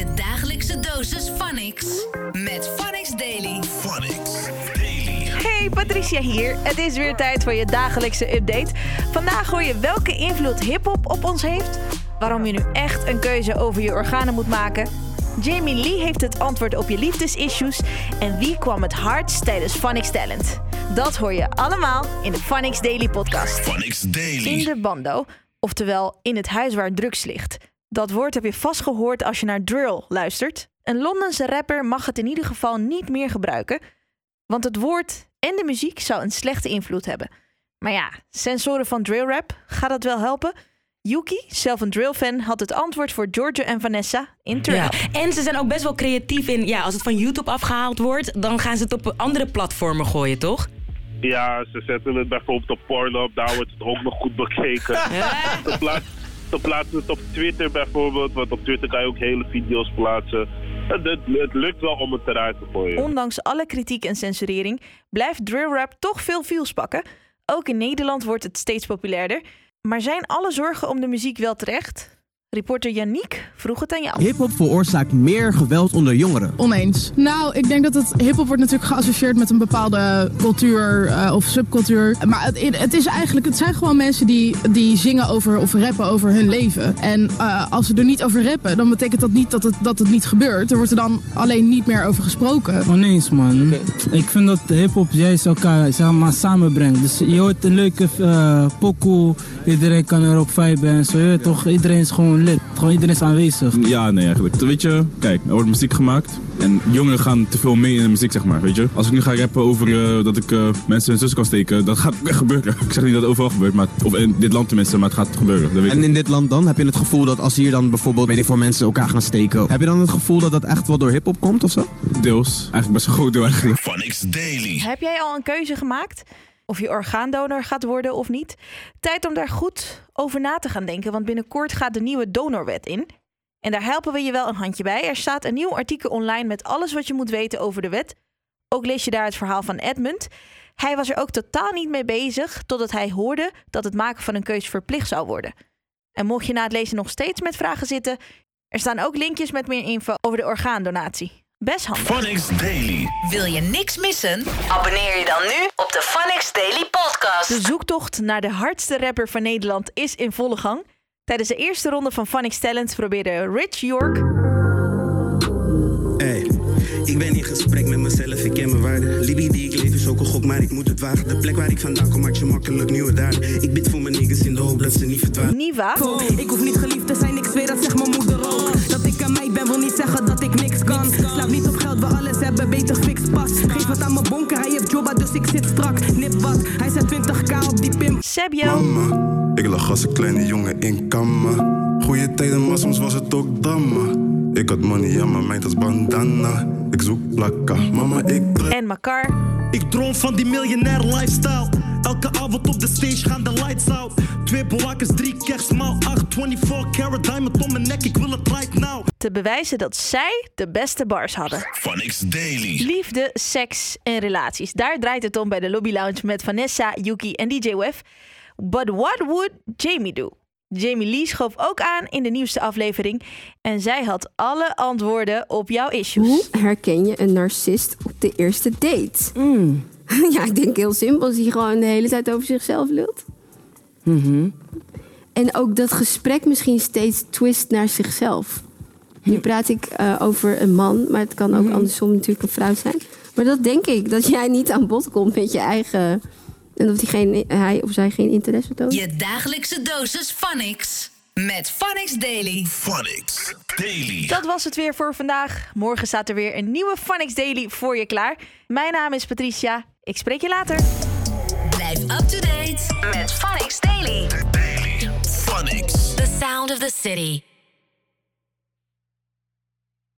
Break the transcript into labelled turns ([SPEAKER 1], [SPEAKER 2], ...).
[SPEAKER 1] Je dagelijkse dosis Phonics. Met Phonics Daily.
[SPEAKER 2] Phonics Daily.
[SPEAKER 3] Hey, Patricia hier. Het is weer tijd voor je dagelijkse update. Vandaag hoor je welke invloed hip-hop op ons heeft, waarom je nu echt een keuze over je organen moet maken. Jamie Lee heeft het antwoord op je liefdesissues en wie kwam het hardst tijdens Phonics Talent. Dat hoor je allemaal in de Phonics Daily podcast.
[SPEAKER 2] Phonics
[SPEAKER 3] In
[SPEAKER 2] Daily.
[SPEAKER 3] de bando, oftewel in het huis waar drugs ligt. Dat woord heb je vast gehoord als je naar drill luistert. Een Londense rapper mag het in ieder geval niet meer gebruiken, want het woord en de muziek zou een slechte invloed hebben. Maar ja, sensoren van drill rap, gaat dat wel helpen? Yuki, zelf een drill-fan, had het antwoord voor Giorgio en Vanessa in Turn
[SPEAKER 4] Ja. En ze zijn ook best wel creatief in, ja, als het van YouTube afgehaald wordt, dan gaan ze het op andere platformen gooien, toch?
[SPEAKER 5] Ja, ze zetten het bijvoorbeeld op Pornhub, daar wordt het ook nog goed bekeken. Ze, plaatsen, ze plaatsen het op Twitter bijvoorbeeld, want op Twitter kan je ook hele video's plaatsen. Het, het, het lukt wel om het eruit te gooien.
[SPEAKER 3] Ondanks alle kritiek en censurering blijft drill rap toch veel views pakken. Ook in Nederland wordt het steeds populairder. Maar zijn alle zorgen om de muziek wel terecht? Reporter Yannick vroeg het aan jou.
[SPEAKER 6] Hip-hop veroorzaakt meer geweld onder jongeren.
[SPEAKER 7] Oneens. Nou, ik denk dat het hip-hop wordt natuurlijk geassocieerd met een bepaalde cultuur eh, of subcultuur. Maar het, het is eigenlijk, het zijn gewoon mensen die, die zingen over of rappen over hun leven. En eh, als ze er niet over rappen, dan betekent dat niet dat het, dat het niet gebeurt. Er wordt er dan alleen niet meer over gesproken.
[SPEAKER 8] Oneens man. Ik vind dat hip-hop juist elkaar zeg maar, samenbrengt. Dus je hoort een leuke uh, pokoe, iedereen kan erop viben en zo. Je weet toch, iedereen is gewoon lid. Gewoon iedereen is aanwezig.
[SPEAKER 9] Ja, nee, eigenlijk. Weet je, kijk, er wordt muziek gemaakt. En jongeren gaan te veel mee in de muziek, zeg maar. Weet je, als ik nu ga rappen over uh, dat ik uh, mensen hun zus kan steken, dat gaat echt gebeuren. Ik zeg niet dat het overal gebeurt, maar, of in dit land tenminste, maar het gaat gebeuren. Dat weet
[SPEAKER 6] En
[SPEAKER 9] ik.
[SPEAKER 6] in dit land dan? Heb je het gevoel dat als hier dan bijvoorbeeld, weet ik voor mensen elkaar gaan steken, heb je dan het gevoel dat dat echt wel door hip-hop komt of zo?
[SPEAKER 9] Deels. Eigenlijk best een groot deel eigenlijk.
[SPEAKER 2] Phonics Daily.
[SPEAKER 3] Heb jij al een keuze gemaakt? Of je orgaandonor gaat worden of niet? Tijd om daar goed over na te gaan denken, want binnenkort gaat de nieuwe donorwet in. En daar helpen we je wel een handje bij. Er staat een nieuw artikel online met alles wat je moet weten over de wet. Ook lees je daar het verhaal van Edmund. Hij was er ook totaal niet mee bezig totdat hij hoorde dat het maken van een keus verplicht zou worden. En mocht je na het lezen nog steeds met vragen zitten, er staan ook linkjes met meer info over de orgaandonatie. Best handig.
[SPEAKER 2] Phonics Daily.
[SPEAKER 1] Wil je niks missen? Abonneer je dan nu op de Phonics Daily podcast.
[SPEAKER 3] De zoektocht naar de hardste rapper van Nederland is in volle gang. Tijdens de eerste ronde van Phonics Talent probeerde Rich York
[SPEAKER 10] Hey, ik ben in gesprek met mezelf, ik ken mijn waarde. Libby die ik leef is ook een gok, maar ik moet het wagen. De plek waar ik vandaan kom, maakt je makkelijk nieuwe daden. Ik bid voor mijn niggas in de hoop dat ze niet verdwalen.
[SPEAKER 3] Niva.
[SPEAKER 11] Ik hoef niet geliefd te zit strak. Nip wat, hij zet 20k op die pimp.
[SPEAKER 3] Sebio.
[SPEAKER 10] Mama, ik lag als een kleine jongen in kamma. Goeie tijden, maar soms was het ook drama. Ik had money aan mijn meid als bandana. Ik zoek plakka, mama, ik.
[SPEAKER 3] En Makar.
[SPEAKER 12] Ik droom van die miljonair lifestyle. Elke avond op de stage gaan de lights out. Twee bewakers, drie kerstmaal, 8, 24 karat diamond om mijn nek. Ik wil.
[SPEAKER 3] Te bewijzen dat zij de beste bars hadden.
[SPEAKER 2] Phonics Daily.
[SPEAKER 3] Liefde, seks en relaties. Daar draait het om bij de Lobby Lounge met Vanessa, Yuki en DJ Wef. But what would Jamie do? Jamie Lee schoof ook aan in de nieuwste aflevering. En zij had alle antwoorden op jouw issues.
[SPEAKER 13] Hoe herken je een narcist op de eerste date? Ja, ik denk heel simpel. Als hij gewoon de hele tijd over zichzelf lult. En ook dat gesprek misschien steeds twist naar zichzelf. Nu praat ik eh, over een man, maar het kan ook andersom natuurlijk een vrouw zijn. Maar dat denk ik, dat jij niet aan bod komt met je eigen... En dat hij, geen, hij of zij geen interesse toont.
[SPEAKER 1] Je dagelijkse dosis Phonics. Met Phonics Daily.
[SPEAKER 2] Phonics Daily.
[SPEAKER 3] Dat was het weer voor vandaag. Morgen staat er weer een nieuwe Phonics Daily voor je klaar. Mijn naam is Patricia. Ik spreek je later.
[SPEAKER 1] Blijf up to date met Phonics Daily.
[SPEAKER 2] Daily. Phonics.
[SPEAKER 1] The sound of the city.